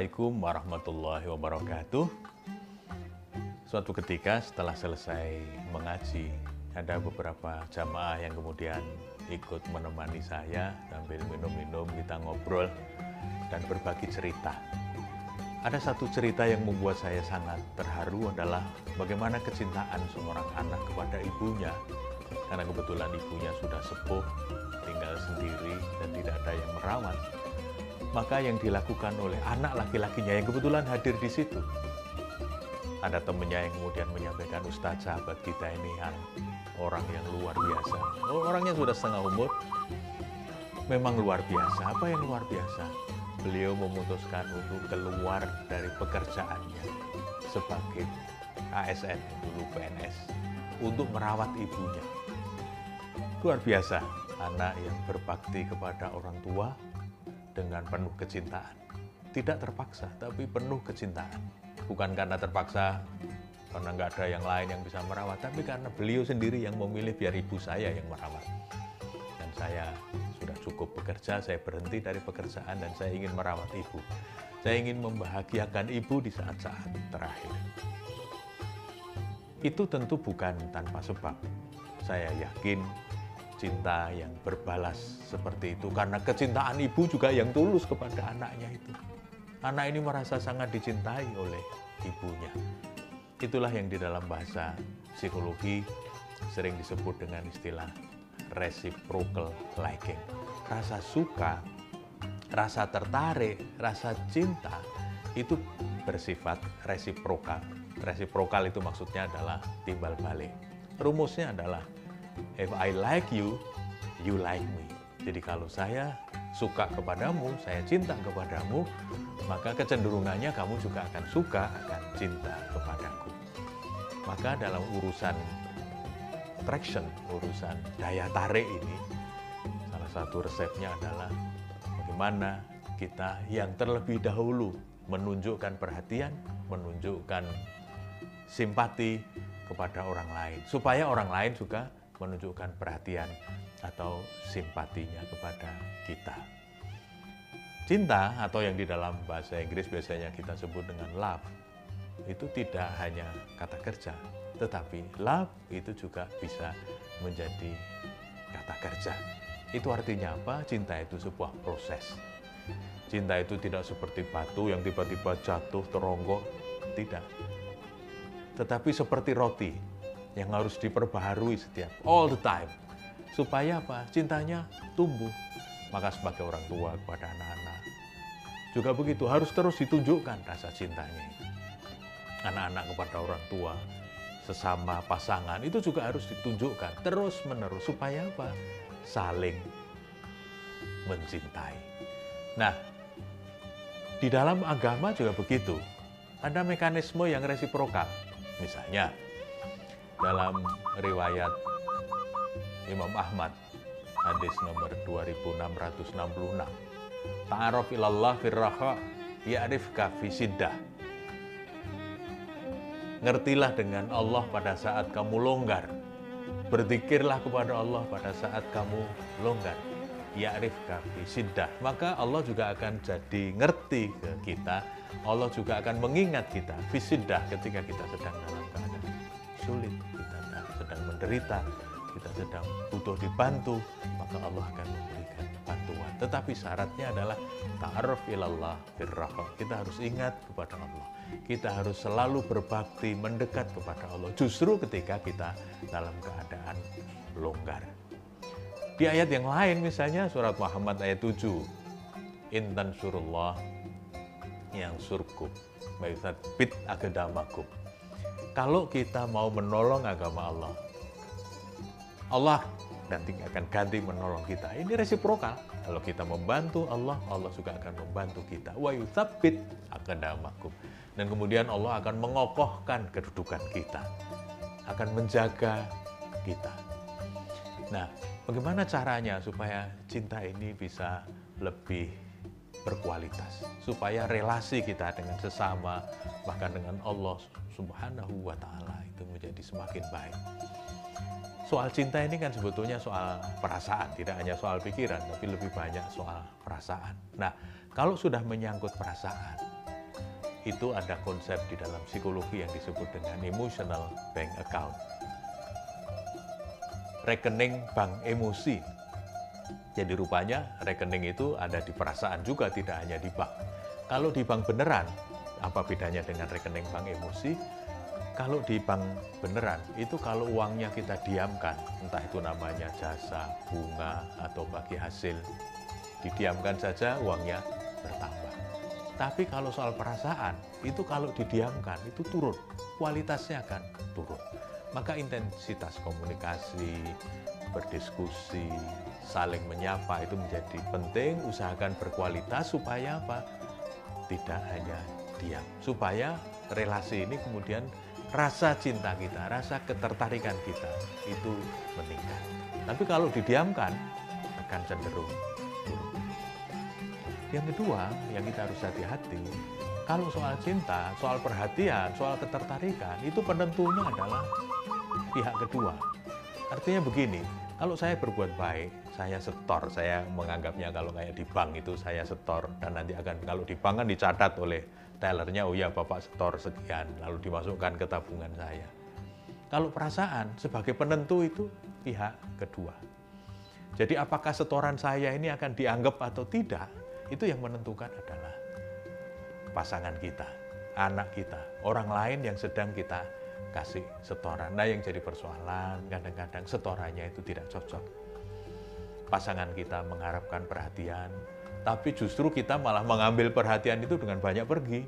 Assalamualaikum warahmatullahi wabarakatuh. Suatu ketika setelah selesai mengaji, ada beberapa jamaah yang kemudian ikut menemani saya sambil minum-minum, kita ngobrol dan berbagi cerita. Ada satu cerita yang membuat saya sangat terharu adalah bagaimana kecintaan seorang anak kepada ibunya. Karena kebetulan ibunya sudah sepuh, tinggal sendiri dan tidak ada yang merawat maka yang dilakukan oleh anak laki-lakinya yang kebetulan hadir di situ. Ada temennya yang kemudian menyampaikan, Ustadz sahabat kita ini orang yang luar biasa. Oh, orangnya sudah setengah umur, memang luar biasa. Apa yang luar biasa? Beliau memutuskan untuk keluar dari pekerjaannya sebagai ASN, dulu PNS, untuk merawat ibunya. Luar biasa, anak yang berbakti kepada orang tua, dengan penuh kecintaan. Tidak terpaksa, tapi penuh kecintaan. Bukan karena terpaksa, karena nggak ada yang lain yang bisa merawat, tapi karena beliau sendiri yang memilih biar ibu saya yang merawat. Dan saya sudah cukup bekerja, saya berhenti dari pekerjaan dan saya ingin merawat ibu. Saya ingin membahagiakan ibu di saat-saat terakhir. Itu tentu bukan tanpa sebab. Saya yakin cinta yang berbalas seperti itu karena kecintaan ibu juga yang tulus kepada anaknya itu. Anak ini merasa sangat dicintai oleh ibunya. Itulah yang di dalam bahasa psikologi sering disebut dengan istilah reciprocal liking. Rasa suka, rasa tertarik, rasa cinta itu bersifat resiprokal. Resiprokal itu maksudnya adalah timbal balik. Rumusnya adalah If I like you, you like me. Jadi kalau saya suka kepadamu, saya cinta kepadamu, maka kecenderungannya kamu juga akan suka, akan cinta kepadaku. Maka dalam urusan attraction, urusan daya tarik ini, salah satu resepnya adalah bagaimana kita yang terlebih dahulu menunjukkan perhatian, menunjukkan simpati kepada orang lain, supaya orang lain juga menunjukkan perhatian atau simpatinya kepada kita. Cinta atau yang di dalam bahasa Inggris biasanya kita sebut dengan love itu tidak hanya kata kerja, tetapi love itu juga bisa menjadi kata kerja. Itu artinya apa? Cinta itu sebuah proses. Cinta itu tidak seperti batu yang tiba-tiba jatuh teronggok, tidak. Tetapi seperti roti yang harus diperbaharui setiap all the time. Supaya apa? Cintanya tumbuh. Maka sebagai orang tua kepada anak-anak. Juga begitu harus terus ditunjukkan rasa cintanya itu. Anak-anak kepada orang tua sesama pasangan itu juga harus ditunjukkan terus menerus supaya apa? Saling mencintai. Nah di dalam agama juga begitu. Ada mekanisme yang resiprokal. Misalnya dalam riwayat Imam Ahmad hadis nomor 2666 Ta'aruf ilallah firraha ya'rifka fisiddah Ngertilah dengan Allah pada saat kamu longgar. Berzikirlah kepada Allah pada saat kamu longgar. Ya'rifka fisiddah Maka Allah juga akan jadi ngerti ke kita. Allah juga akan mengingat kita Fisiddah ketika kita sedang dalam keadaan sulit menderita, kita sedang butuh dibantu, maka Allah akan memberikan bantuan. Tetapi syaratnya adalah ta'aruf ilallah. Kita harus ingat kepada Allah. Kita harus selalu berbakti, mendekat kepada Allah. Justru ketika kita dalam keadaan longgar. Di ayat yang lain misalnya surat Muhammad ayat 7. Intan surullah yang surku. Baik bit agedamakum kalau kita mau menolong agama Allah, Allah nanti akan ganti menolong kita. Ini resiprokal. Kalau kita membantu Allah, Allah juga akan membantu kita. Wa yuthabbit aqdamakum. Dan kemudian Allah akan mengokohkan kedudukan kita. Akan menjaga kita. Nah, bagaimana caranya supaya cinta ini bisa lebih berkualitas supaya relasi kita dengan sesama bahkan dengan Allah Subhanahu wa taala itu menjadi semakin baik. Soal cinta ini kan sebetulnya soal perasaan, tidak hanya soal pikiran, tapi lebih banyak soal perasaan. Nah, kalau sudah menyangkut perasaan, itu ada konsep di dalam psikologi yang disebut dengan emotional bank account. Rekening bank emosi. Jadi rupanya rekening itu ada di perasaan juga, tidak hanya di bank. Kalau di bank beneran, apa bedanya dengan rekening bank emosi? Kalau di bank beneran, itu kalau uangnya kita diamkan, entah itu namanya jasa, bunga, atau bagi hasil, didiamkan saja uangnya bertambah. Tapi kalau soal perasaan, itu kalau didiamkan, itu turun. Kualitasnya akan turun. Maka intensitas komunikasi, berdiskusi, saling menyapa itu menjadi penting. Usahakan berkualitas supaya apa? Tidak hanya diam. Supaya relasi ini kemudian rasa cinta kita, rasa ketertarikan kita itu meningkat. Tapi kalau didiamkan, akan cenderung yang kedua, yang kita harus hati-hati, kalau soal cinta, soal perhatian, soal ketertarikan, itu penentunya adalah pihak kedua. Artinya begini, kalau saya berbuat baik, saya setor, saya menganggapnya kalau kayak di bank itu saya setor, dan nanti akan, kalau di bank kan dicatat oleh tellernya, oh ya Bapak setor sekian, lalu dimasukkan ke tabungan saya. Kalau perasaan, sebagai penentu itu pihak kedua. Jadi apakah setoran saya ini akan dianggap atau tidak, itu yang menentukan adalah pasangan kita, anak kita, orang lain yang sedang kita kasih setoran. Nah yang jadi persoalan kadang-kadang setorannya itu tidak cocok. Pasangan kita mengharapkan perhatian, tapi justru kita malah mengambil perhatian itu dengan banyak pergi.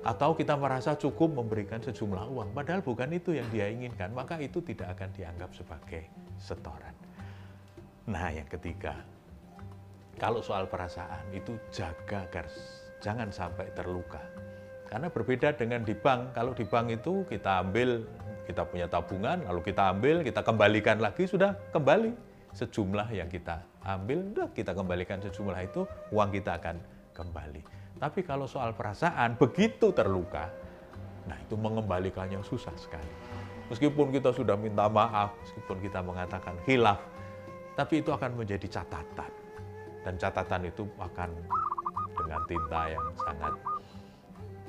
Atau kita merasa cukup memberikan sejumlah uang, padahal bukan itu yang dia inginkan, maka itu tidak akan dianggap sebagai setoran. Nah yang ketiga, kalau soal perasaan itu jaga agar jangan sampai terluka. Karena berbeda dengan di bank, kalau di bank itu kita ambil, kita punya tabungan, lalu kita ambil, kita kembalikan lagi, sudah kembali sejumlah yang kita ambil, sudah kita kembalikan sejumlah itu, uang kita akan kembali. Tapi kalau soal perasaan, begitu terluka, nah itu mengembalikannya susah sekali. Meskipun kita sudah minta maaf, meskipun kita mengatakan hilaf, tapi itu akan menjadi catatan dan catatan itu akan dengan tinta yang sangat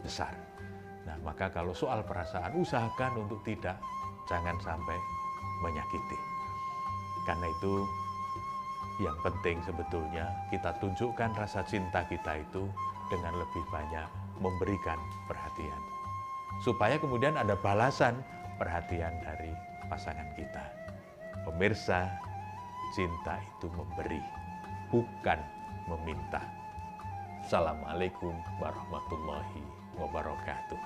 besar. Nah, maka kalau soal perasaan usahakan untuk tidak jangan sampai menyakiti. Karena itu yang penting sebetulnya kita tunjukkan rasa cinta kita itu dengan lebih banyak memberikan perhatian. Supaya kemudian ada balasan perhatian dari pasangan kita. Pemirsa, cinta itu memberi bukan meminta. Assalamualaikum warahmatullahi wabarakatuh.